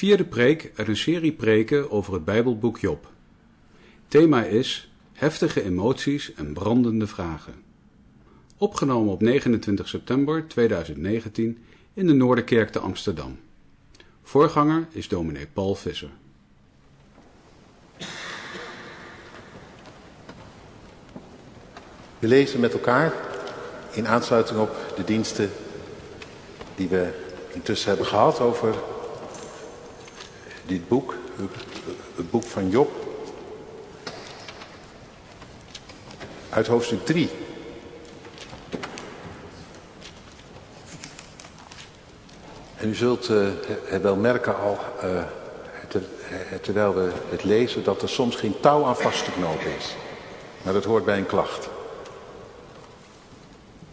Vierde preek uit een serie preken over het Bijbelboek Job. Thema is heftige emoties en brandende vragen. Opgenomen op 29 september 2019 in de Noorderkerk te Amsterdam. Voorganger is dominee Paul Visser. We lezen met elkaar in aansluiting op de diensten die we intussen hebben gehad over dit boek, het boek van Job, uit hoofdstuk 3. En u zult uh, wel merken al, ter, terwijl we het lezen, dat er soms geen touw aan vast te knopen is. Maar dat hoort bij een klacht.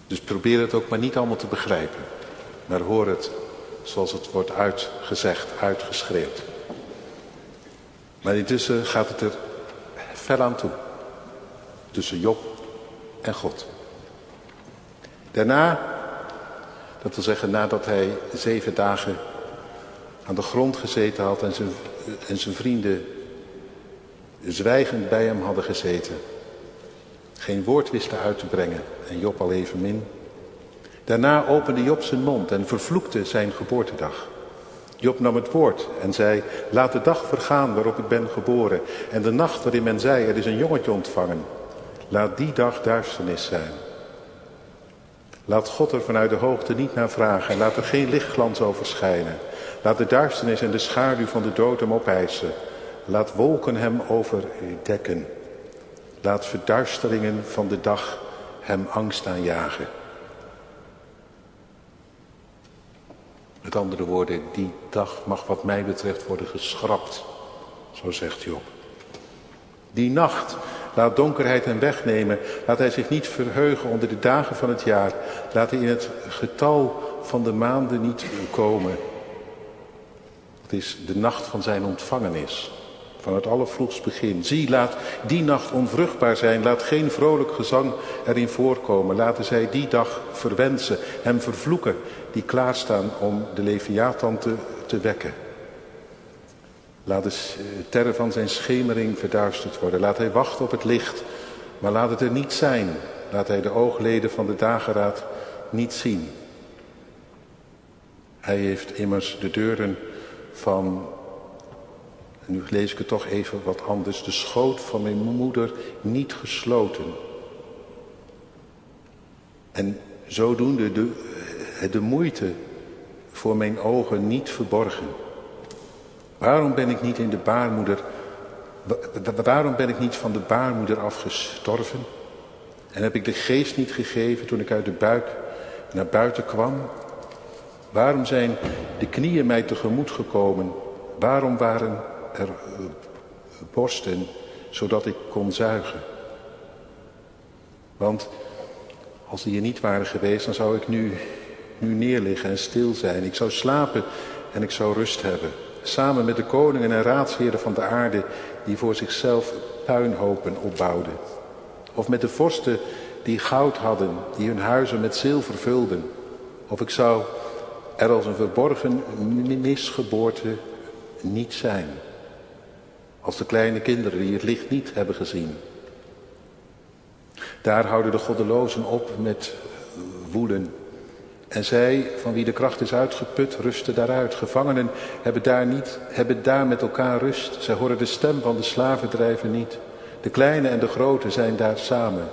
Dus probeer het ook maar niet allemaal te begrijpen. Maar hoor het zoals het wordt uitgezegd, uitgeschreeuwd. Maar intussen gaat het er fel aan toe. Tussen Job en God. Daarna, dat wil zeggen nadat hij zeven dagen aan de grond gezeten had en zijn, en zijn vrienden zwijgend bij hem hadden gezeten. Geen woord wisten uit te brengen en Job al evenmin. Daarna opende Job zijn mond en vervloekte zijn geboortedag. Job nam het woord en zei, laat de dag vergaan waarop ik ben geboren en de nacht waarin men zei, er is een jongetje ontvangen. Laat die dag duisternis zijn. Laat God er vanuit de hoogte niet naar vragen en laat er geen lichtglans over schijnen. Laat de duisternis en de schaduw van de dood hem opeisen. Laat wolken hem overdekken. Laat verduisteringen van de dag hem angst aanjagen. Met andere woorden, die dag mag wat mij betreft worden geschrapt. Zo zegt Job. Die nacht laat donkerheid hem wegnemen. Laat hij zich niet verheugen onder de dagen van het jaar. Laat hij in het getal van de maanden niet komen. Het is de nacht van zijn ontvangenis. Van het allervroegst begin. Zie, laat die nacht onvruchtbaar zijn. Laat geen vrolijk gezang erin voorkomen. Laten zij die dag verwensen. Hem vervloeken die klaarstaan om de Leviathan te, te wekken. Laat de terren van zijn schemering verduisterd worden. Laat hij wachten op het licht, maar laat het er niet zijn. Laat hij de oogleden van de dageraad niet zien. Hij heeft immers de deuren van, nu lees ik het toch even wat anders, de schoot van mijn moeder niet gesloten. En zodoende de, de moeite voor mijn ogen niet verborgen. Waarom ben ik niet in de baarmoeder, waarom ben ik niet van de baarmoeder afgestorven? En heb ik de geest niet gegeven toen ik uit de buik naar buiten kwam? Waarom zijn de knieën mij tegemoet gekomen? Waarom waren er eh, borsten zodat ik kon zuigen? Want als die er niet waren geweest, dan zou ik nu nu neerliggen en stil zijn. Ik zou slapen en ik zou rust hebben. Samen met de koningen en raadsheren van de aarde die voor zichzelf puinhopen opbouwden. Of met de vorsten die goud hadden, die hun huizen met zilver vulden. Of ik zou er als een verborgen misgeboorte niet zijn. Als de kleine kinderen die het licht niet hebben gezien. Daar houden de goddelozen op met woeden en zij, van wie de kracht is uitgeput, rusten daaruit. Gevangenen hebben daar, niet, hebben daar met elkaar rust. Zij horen de stem van de slavendrijven niet. De kleine en de grote zijn daar samen.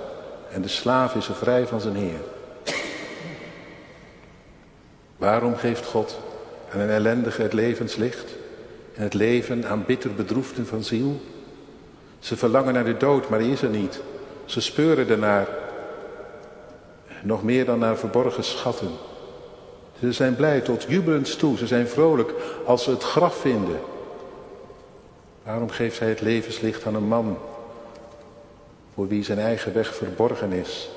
En de slaaf is er vrij van zijn heer. Waarom geeft God aan een ellendige het levenslicht? En het leven aan bitter bedroefden van ziel? Ze verlangen naar de dood, maar die is er niet. Ze speuren ernaar, nog meer dan naar verborgen schatten. Ze zijn blij tot jubelend toe. Ze zijn vrolijk als ze het graf vinden. Waarom geeft hij het levenslicht aan een man voor wie zijn eigen weg verborgen is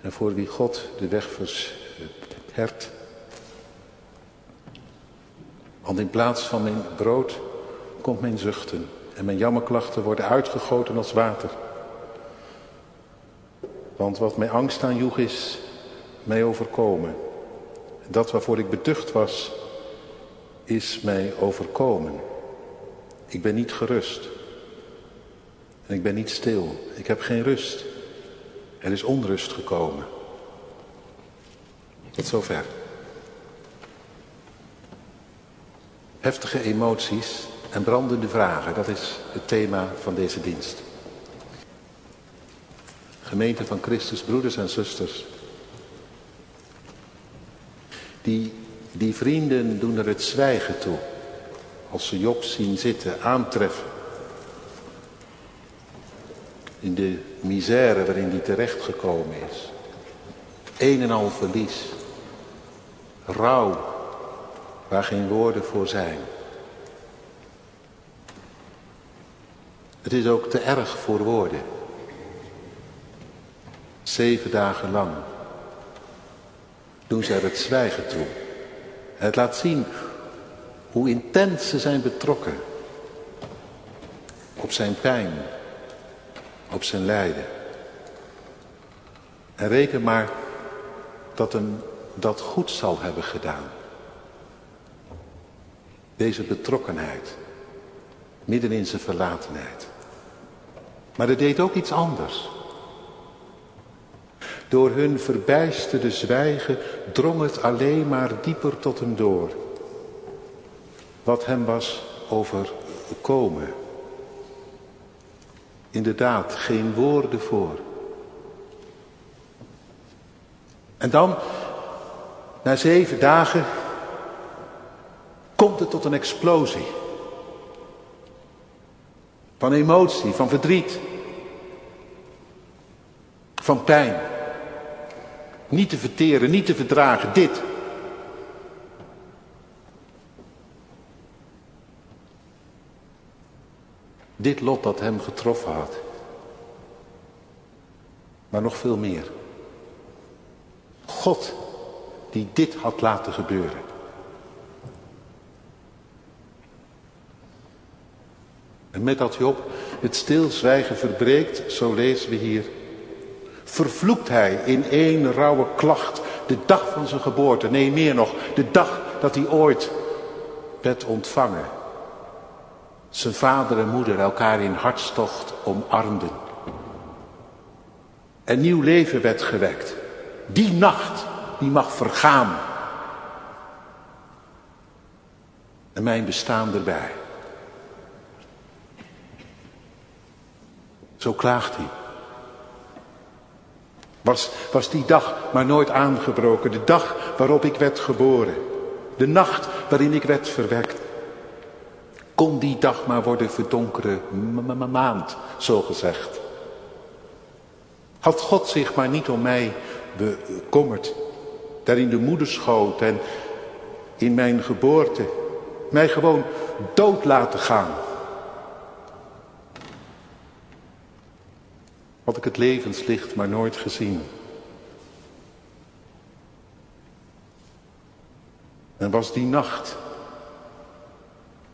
en voor wie God de weg verhert? Want in plaats van mijn brood komt mijn zuchten en mijn jammerklachten worden uitgegoten als water. Want wat mij angst aanjoeg is mij overkomen. Dat waarvoor ik beducht was, is mij overkomen. Ik ben niet gerust. En ik ben niet stil. Ik heb geen rust. Er is onrust gekomen. Tot zover. Heftige emoties en brandende vragen, dat is het thema van deze dienst. Gemeente van Christus, broeders en zusters. Die, die vrienden doen er het zwijgen toe. Als ze Job zien zitten, aantreffen. In de misère waarin hij terechtgekomen is. Een en al verlies. Rouw, waar geen woorden voor zijn. Het is ook te erg voor woorden. Zeven dagen lang doen ze er het zwijgen toe. het laat zien hoe intens ze zijn betrokken op zijn pijn, op zijn lijden. En reken maar dat hem dat goed zal hebben gedaan. Deze betrokkenheid, midden in zijn verlatenheid. Maar het deed ook iets anders. Door hun verbijsterde zwijgen drong het alleen maar dieper tot hem door. Wat hem was overkomen. Inderdaad, geen woorden voor. En dan, na zeven dagen, komt het tot een explosie. Van emotie, van verdriet. Van pijn. Niet te verteren, niet te verdragen, dit. Dit lot dat hem getroffen had. Maar nog veel meer. God die dit had laten gebeuren. En met dat Job het stilzwijgen verbreekt, zo lezen we hier. Vervloekt hij in één rauwe klacht de dag van zijn geboorte. Nee, meer nog, de dag dat hij ooit werd ontvangen. Zijn vader en moeder elkaar in hartstocht omarmden. Een nieuw leven werd gewekt. Die nacht, die mag vergaan. En mijn bestaan erbij. Zo klaagt hij. Was, was die dag maar nooit aangebroken, de dag waarop ik werd geboren, de nacht waarin ik werd verwekt. Kon die dag maar worden verdonkere maand, zo gezegd. Had God zich maar niet om mij bekommerd, daar in de moederschoot en in mijn geboorte, mij gewoon dood laten gaan. Had ik het levenslicht maar nooit gezien. En was die nacht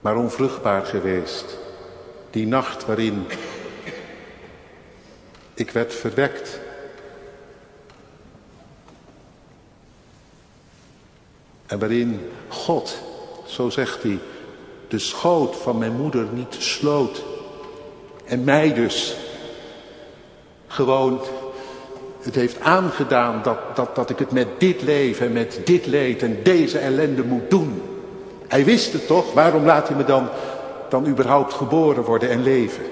maar onvruchtbaar geweest. Die nacht waarin ik werd verwekt. En waarin God, zo zegt hij, de schoot van mijn moeder niet sloot. En mij dus gewoon het heeft aangedaan dat, dat, dat ik het met dit leven, met dit leed en deze ellende moet doen. Hij wist het toch, waarom laat hij me dan, dan überhaupt geboren worden en leven?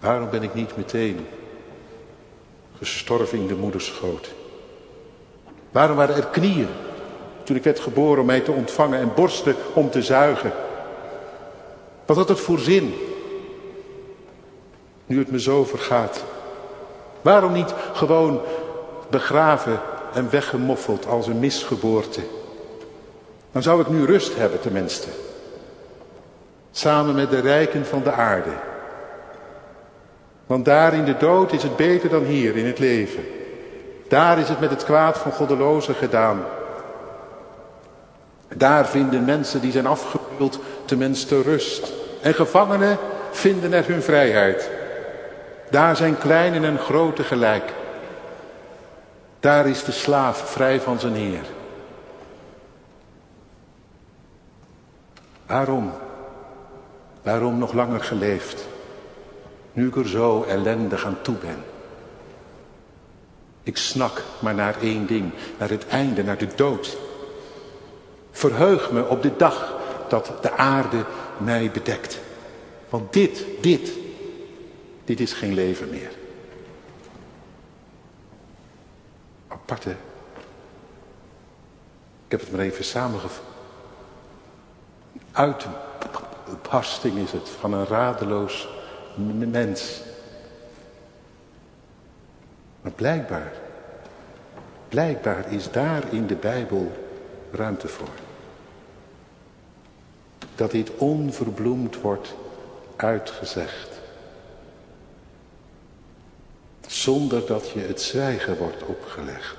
Waarom ben ik niet meteen gestorven in de moederschoot? Waarom waren er knieën toen ik werd geboren om mij te ontvangen en borsten om te zuigen? Wat had het voor zin? Nu het me zo vergaat? Waarom niet gewoon begraven en weggemoffeld als een misgeboorte? Dan zou ik nu rust hebben tenminste. Samen met de rijken van de aarde. Want daar in de dood is het beter dan hier in het leven. Daar is het met het kwaad van goddelozen gedaan. Daar vinden mensen die zijn afgebeuld tenminste rust. En gevangenen vinden er hun vrijheid. Daar zijn kleinen en grote gelijk. Daar is de slaaf vrij van zijn heer. Waarom? Waarom nog langer geleefd? Nu ik er zo ellendig aan toe ben. Ik snak maar naar één ding, naar het einde, naar de dood. Verheug me op de dag dat de aarde mij bedekt. Want dit, dit, dit is geen leven meer. Aparte. Ik heb het maar even samengevat. Uitbarsting is het van een radeloos mens. Maar blijkbaar, blijkbaar is daar in de Bijbel ruimte voor. Dat dit onverbloemd wordt uitgezegd. Zonder dat je het zwijgen wordt opgelegd.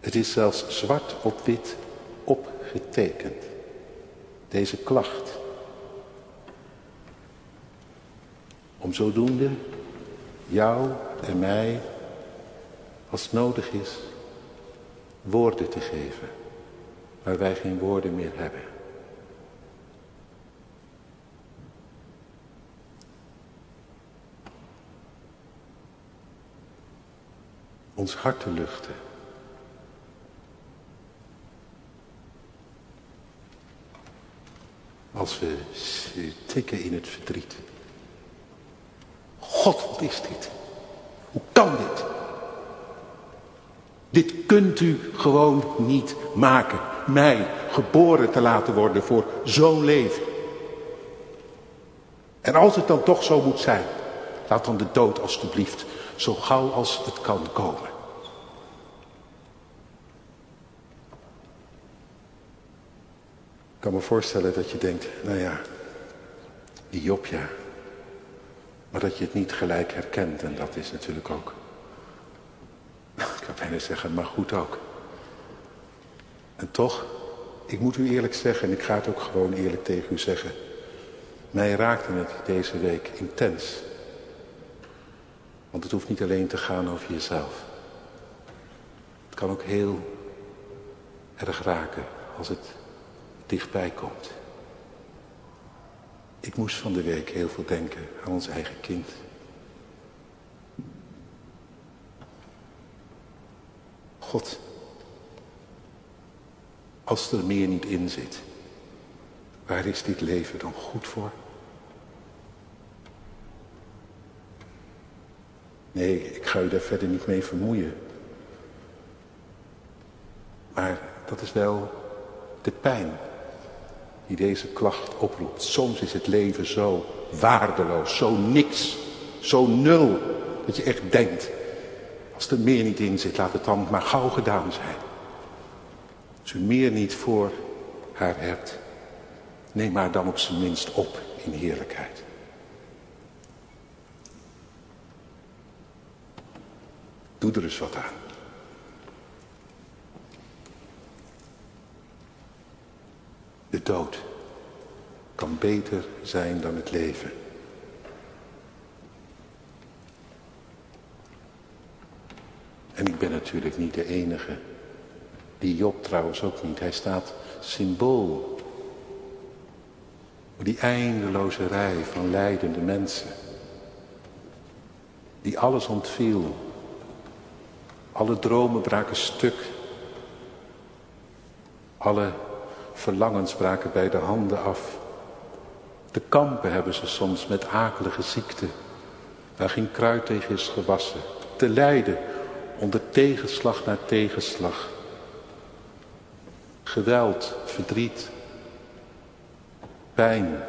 Het is zelfs zwart op wit opgetekend. Deze klacht. Om zodoende jou en mij, als nodig is, woorden te geven waar wij geen woorden meer hebben. Ons hart te luchten. Als we tikken in het verdriet. God, wat is dit? Hoe kan dit? Dit kunt u gewoon niet maken. Mij geboren te laten worden voor zo'n leven. En als het dan toch zo moet zijn, laat dan de dood alstublieft zo gauw als het kan komen. Ik kan me voorstellen dat je denkt, nou ja, die Job ja, maar dat je het niet gelijk herkent en dat is natuurlijk ook. Ik kan bijna zeggen, maar goed ook. En toch, ik moet u eerlijk zeggen, en ik ga het ook gewoon eerlijk tegen u zeggen. Mij raakte het deze week intens. Want het hoeft niet alleen te gaan over jezelf. Het kan ook heel erg raken als het dichtbij komt. Ik moest van de week heel veel denken aan ons eigen kind. God, als er meer niet in zit, waar is dit leven dan goed voor? Nee, ik ga u daar verder niet mee vermoeien. Maar dat is wel de pijn die deze klacht oproept. Soms is het leven zo waardeloos, zo niks, zo nul, dat je echt denkt, als er meer niet in zit, laat het dan maar gauw gedaan zijn. Als u meer niet voor haar hebt, neem haar dan op zijn minst op in heerlijkheid. Doe er eens wat aan. De dood kan beter zijn dan het leven. En ik ben natuurlijk niet de enige. Die Job trouwens ook niet. Hij staat symbool. Die eindeloze rij van leidende mensen. Die alles ontviel. Alle dromen braken stuk. Alle verlangens braken bij de handen af. De kampen hebben ze soms met akelige ziekte, waar geen kruid tegen is gewassen. Te lijden onder tegenslag naar tegenslag. Geweld, verdriet, pijn.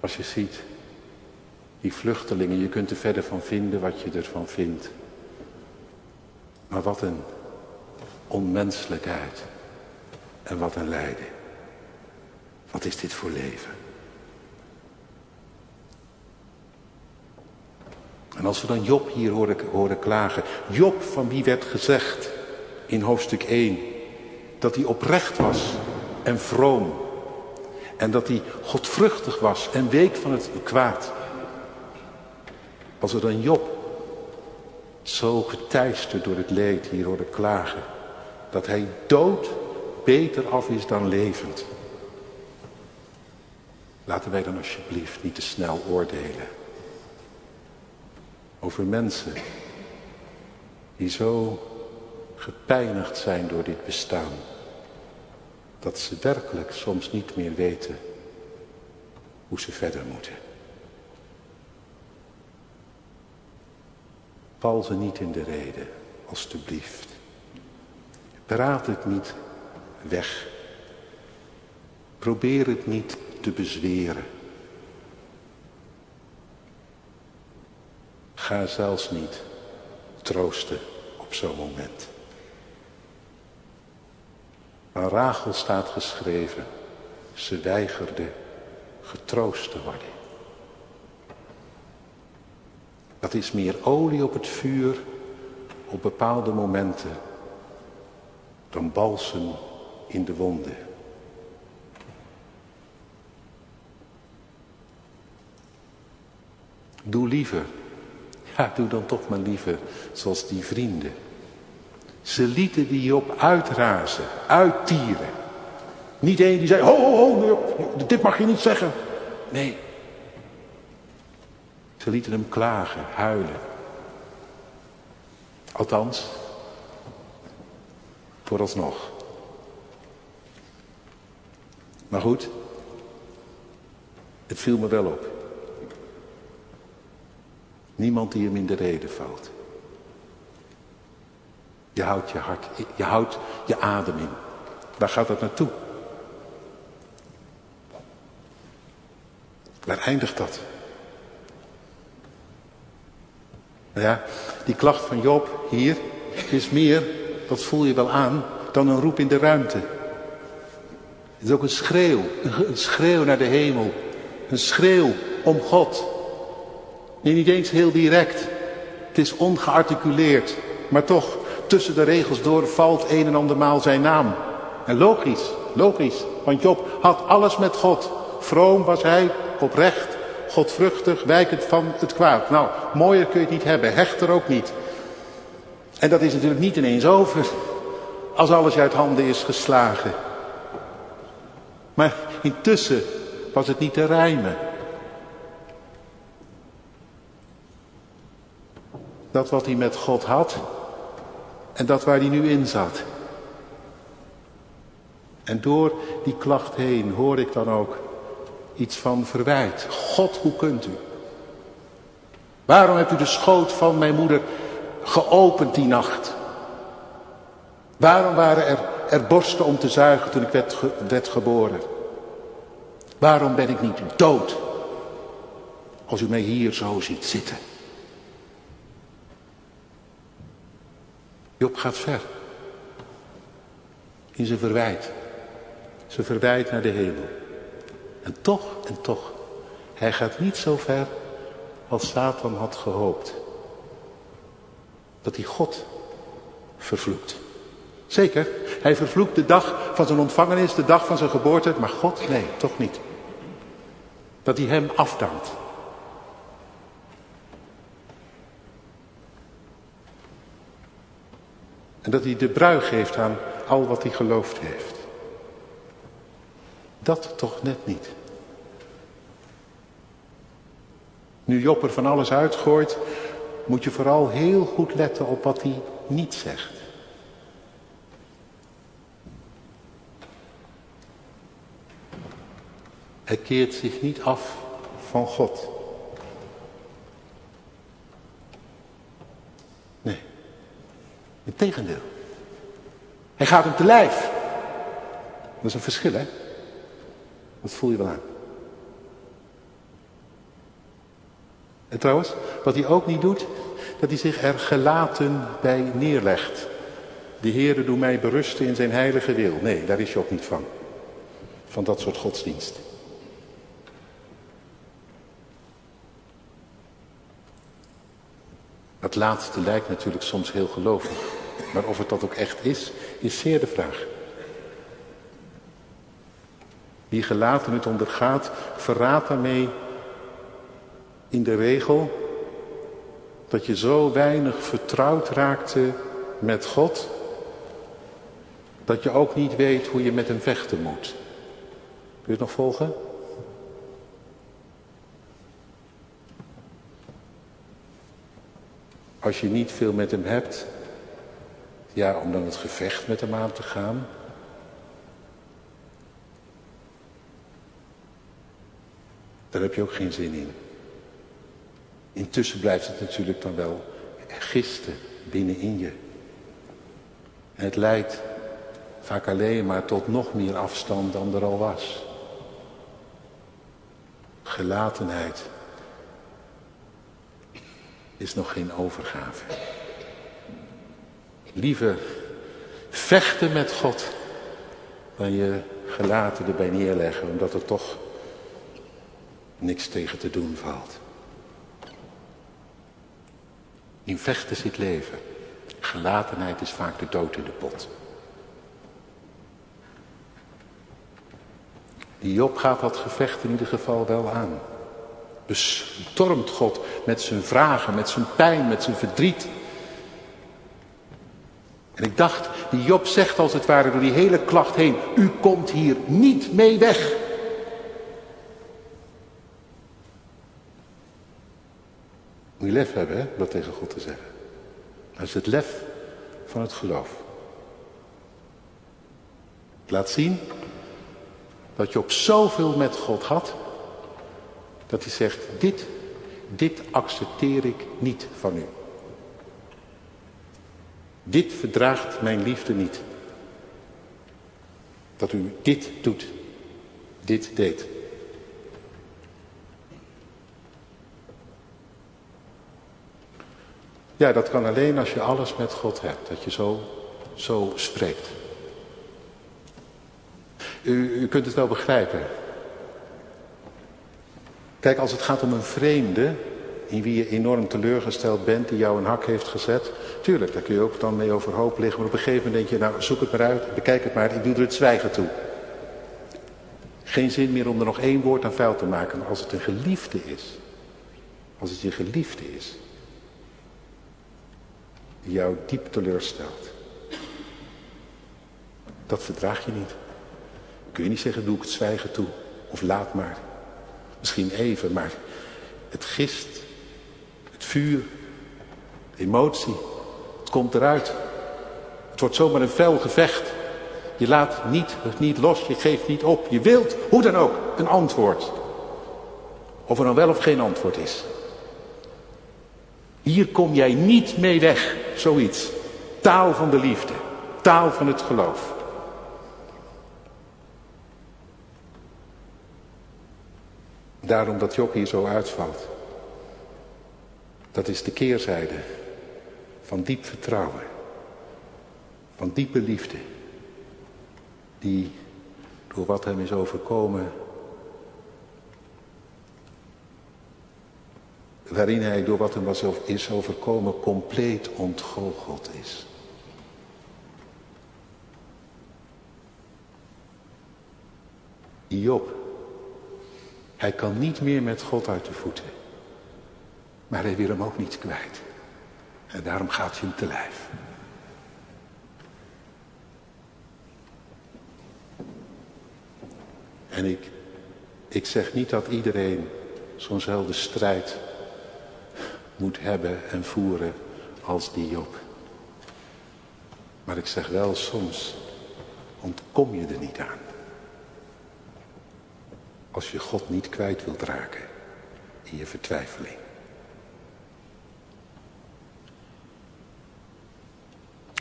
Als je ziet, die vluchtelingen, je kunt er verder van vinden wat je ervan vindt. Maar wat een onmenselijkheid en wat een lijden. Wat is dit voor leven? En als we dan Job hier horen, horen klagen. Job van wie werd gezegd in hoofdstuk 1 dat hij oprecht was en vroom. En dat hij godvruchtig was en week van het kwaad. Als we dan Job zo geteisterd door het leed hier horen klagen, dat hij dood beter af is dan levend. Laten wij dan alsjeblieft niet te snel oordelen over mensen die zo gepijnigd zijn door dit bestaan, dat ze werkelijk soms niet meer weten hoe ze verder moeten. Val ze niet in de reden, alstublieft. Praat het niet weg. Probeer het niet te bezweren. Ga zelfs niet troosten op zo'n moment. Aan Rachel staat geschreven, ze weigerde getroost te worden. Dat is meer olie op het vuur op bepaalde momenten dan balsem in de wonden. Doe liever, ja doe dan toch maar liever zoals die vrienden. Ze lieten die op uitrazen, uittieren. Niet één die zei, ho, ho, ho, dit mag je niet zeggen. Nee. Ze lieten hem klagen, huilen. Althans, vooralsnog. Maar goed, het viel me wel op. Niemand die hem in de reden valt. Je houdt je hart, je houdt je adem in. Waar gaat dat naartoe? Waar eindigt dat? Ja, die klacht van Job hier is meer, dat voel je wel aan, dan een roep in de ruimte. Het is ook een schreeuw, een schreeuw naar de hemel. Een schreeuw om God. Nee, niet eens heel direct. Het is ongearticuleerd, maar toch, tussen de regels door valt een en andermaal zijn naam. En logisch, logisch, want Job had alles met God. Vroom was hij, oprecht, godvruchtig, wijkend van het kwaad. Nou, mooier kun je het niet hebben, hechter ook niet. En dat is natuurlijk niet ineens over als alles uit handen is geslagen. Maar intussen was het niet te rijmen. Dat wat hij met God had en dat waar hij nu in zat. En door die klacht heen hoor ik dan ook iets van verwijt. God, hoe kunt u? Waarom hebt u de schoot van mijn moeder geopend die nacht? Waarom waren er, er borsten om te zuigen toen ik werd, werd geboren? Waarom ben ik niet dood? Als u mij hier zo ziet zitten. Job gaat ver. In zijn verwijt. Ze verwijt naar de hemel. En toch, en toch, hij gaat niet zo ver als Satan had gehoopt. Dat hij God vervloekt. Zeker, hij vervloekt de dag van zijn ontvangenis, de dag van zijn geboorte, maar God, nee, toch niet. Dat hij hem afdankt. En dat hij de brui geeft aan al wat hij geloofd heeft. Dat toch net niet. Nu Job er van alles uitgooit, moet je vooral heel goed letten op wat hij niet zegt. Hij keert zich niet af van God. Nee, integendeel. Hij gaat hem te lijf. Dat is een verschil, hè? Dat voel je wel aan. En trouwens, wat hij ook niet doet, dat hij zich er gelaten bij neerlegt. De Heere doet mij berusten in zijn heilige wil. Nee, daar is je ook niet van. Van dat soort godsdienst. Dat laatste lijkt natuurlijk soms heel gelovig. Maar of het dat ook echt is, is zeer de vraag. Wie gelaten het ondergaat, verraadt daarmee in de regel Dat je zo weinig vertrouwd raakte met God, dat je ook niet weet hoe je met hem vechten moet. Kun je het nog volgen? Als je niet veel met hem hebt, ja, om dan het gevecht met hem aan te gaan. Daar heb je ook geen zin in. Intussen blijft het natuurlijk dan wel gisten binnenin je. En het leidt vaak alleen maar tot nog meer afstand dan er al was. Gelatenheid is nog geen overgave. Liever vechten met God dan je gelaten erbij neerleggen, omdat er toch niks tegen te doen valt. In vechten zit leven. Gelatenheid is vaak de dood in de pot. Die Job gaat dat gevecht in ieder geval wel aan. Bestormt God met zijn vragen, met zijn pijn, met zijn verdriet. En ik dacht, die Job zegt als het ware door die hele klacht heen, u komt hier niet mee weg. Moet je lef hebben, hè, dat tegen God te zeggen. Dat is het lef van het geloof. Laat zien dat je op zoveel met God had, dat hij zegt, dit, dit accepteer ik niet van u. Dit verdraagt mijn liefde niet. Dat u dit doet, dit deed. Ja, dat kan alleen als je alles met God hebt, dat je zo, zo spreekt. U, kunt het wel begrijpen. Kijk, als het gaat om een vreemde, in wie je enorm teleurgesteld bent, die jou een hak heeft gezet. Tuurlijk, daar kun je ook dan mee overhoop liggen. Maar op een gegeven moment denk je, nou zoek het maar uit, bekijk het maar, ik doe er het zwijgen toe. Geen zin meer om er nog één woord aan vuil te maken. Als het een geliefde is, als het je geliefde is, jou diep teleurstelt. Dat verdraag je niet. Kun je niet zeggen, doe ik het zwijgen toe. Of laat maar. Misschien even, maar het gist, het vuur, de emotie, het komt eruit. Het wordt zomaar een fel gevecht. Je laat niet, niet los, je geeft niet op. Je wilt, hoe dan ook, een antwoord. Of er dan wel of geen antwoord is. Hier kom jij niet mee weg, zoiets. Taal van de liefde, taal van het geloof. Daarom dat Job hier zo uitvalt. Dat is de keerzijde van diep vertrouwen. Van diepe liefde. Die door wat hem is overkomen. Waarin hij door wat hem is overkomen compleet ontgoocheld is. Job hij kan niet meer met God uit de voeten. Maar hij wil hem ook niet kwijt. En daarom gaat hij hem te lijf. En ik, ik zeg niet dat iedereen zo'nzelfde strijd moet hebben en voeren als die Job. Maar ik zeg wel, soms ontkom je er niet aan. Als je God niet kwijt wilt raken in je vertwijfeling.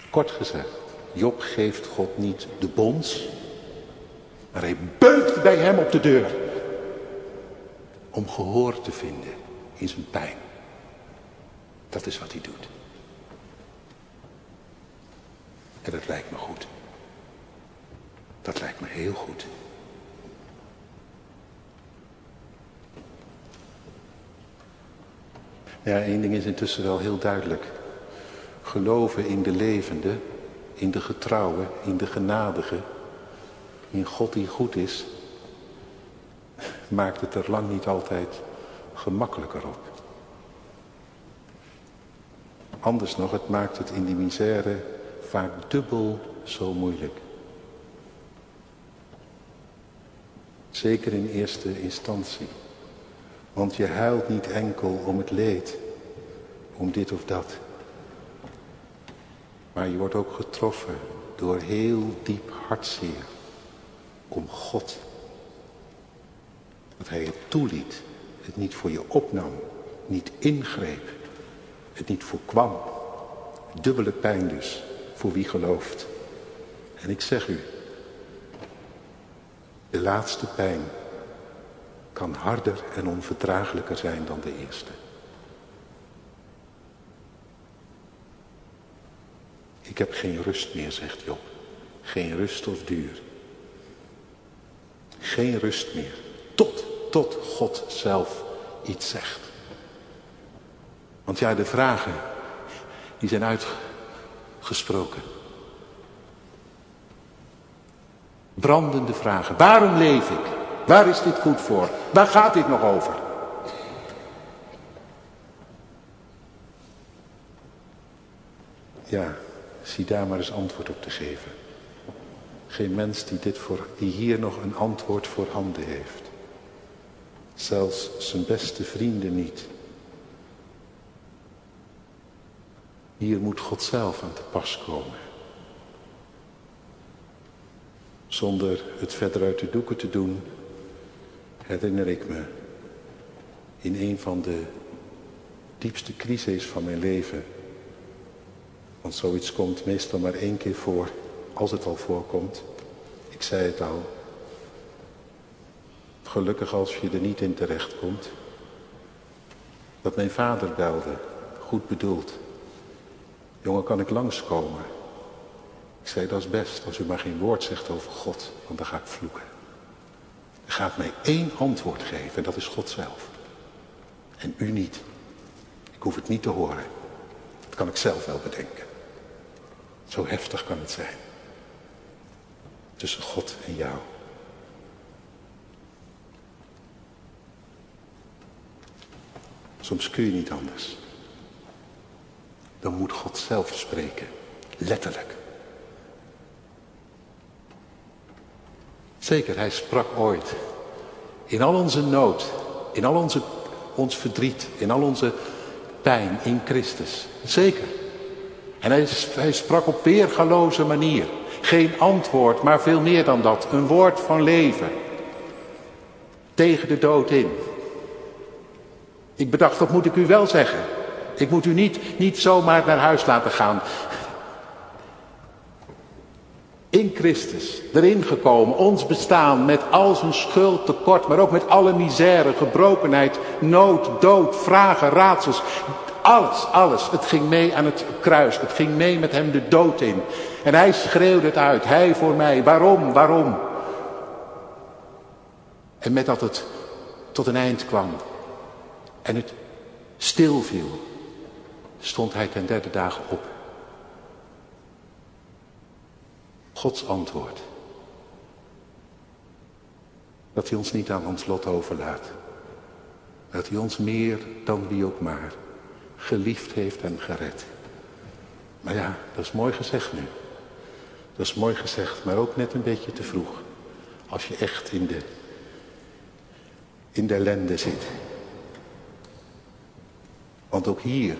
Kort gezegd, Job geeft God niet de bons, maar hij beukt bij hem op de deur. Om gehoor te vinden in zijn pijn. Dat is wat hij doet. En dat lijkt me goed. Dat lijkt me heel goed. Ja, één ding is intussen wel heel duidelijk. Geloven in de levende, in de getrouwe, in de genadige, in God die goed is, maakt het er lang niet altijd gemakkelijker op. Anders nog, het maakt het in die misère vaak dubbel zo moeilijk. Zeker in eerste instantie. Want je huilt niet enkel om het leed, om dit of dat. Maar je wordt ook getroffen door heel diep hartzeer om God. Dat hij het toeliet, het niet voor je opnam, niet ingreep, het niet voorkwam. Dubbele pijn dus, voor wie gelooft. En ik zeg u, de laatste pijn kan harder en onverdraaglijker zijn dan de eerste. Ik heb geen rust meer, zegt Job. Geen rust of duur. Geen rust meer. Tot, tot God zelf iets zegt. Want ja, de vragen, die zijn uitgesproken. Brandende vragen. Waarom leef ik? Waar is dit goed voor? Waar gaat dit nog over? Ja, zie daar maar eens antwoord op te geven. Geen mens die, dit voor, die hier nog een antwoord voor handen heeft. Zelfs zijn beste vrienden niet. Hier moet God zelf aan te pas komen. Zonder het verder uit de doeken te doen, herinner ik me in een van de diepste crises van mijn leven. Want zoiets komt meestal maar één keer voor, als het al voorkomt. Ik zei het al. Gelukkig als je er niet in terecht komt. Dat mijn vader belde, goed bedoeld. Jongen, kan ik langskomen? Ik zei, dat is best, als u maar geen woord zegt over God, want dan ga ik vloeken. Hij gaat mij één antwoord geven en dat is God zelf. En u niet. Ik hoef het niet te horen. Dat kan ik zelf wel bedenken. Zo heftig kan het zijn. Tussen God en jou. Soms kun je niet anders. Dan moet God zelf spreken. Letterlijk. Zeker, hij sprak ooit. In al onze nood, in al onze, ons verdriet, in al onze pijn in Christus. Zeker. En hij, hij sprak op weergaloze manier. Geen antwoord, maar veel meer dan dat. Een woord van leven. Tegen de dood in. Ik bedacht, dat moet ik u wel zeggen. Ik moet u niet, niet zomaar naar huis laten gaan. In Christus, erin gekomen, ons bestaan met al zijn schuld, tekort, maar ook met alle misère, gebrokenheid, nood, dood, vragen, raadsels. Alles, alles. Het ging mee aan het kruis. Het ging mee met hem de dood in. En hij schreeuwde het uit. Hij voor mij. Waarom? Waarom? En met dat het tot een eind kwam. En het stil viel. Stond hij ten derde dagen op. Gods antwoord. Dat hij ons niet aan ons lot overlaat. Dat hij ons meer dan wie ook maar geliefd heeft en gered. Maar ja, dat is mooi gezegd nu. Dat is mooi gezegd, maar ook net een beetje te vroeg. Als je echt in de, in de ellende zit. Want ook hier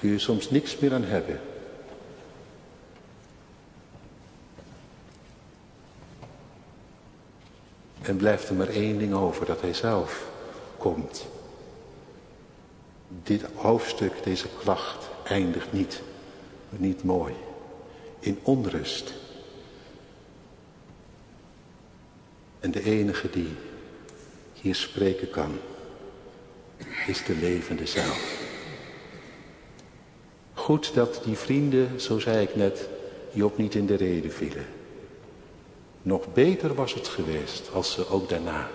kun je soms niks meer aan hebben. En blijft er maar één ding over, dat hij zelf komt. Dit hoofdstuk, deze klacht, eindigt niet, niet mooi, in onrust. En de enige die hier spreken kan, is de levende zelf. Goed dat die vrienden, zo zei ik net, Job niet in de reden vielen. Nog beter was het geweest als ze ook daarna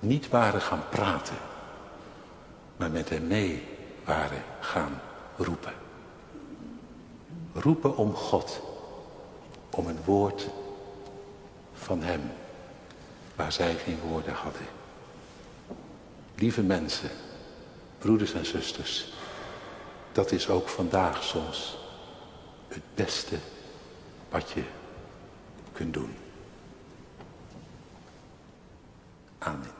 niet waren gaan praten, maar met hem mee waren gaan roepen. Roepen om God, om een woord van hem, waar zij geen woorden hadden. Lieve mensen, broeders en zusters, dat is ook vandaag soms het beste wat je kunt doen. Amen.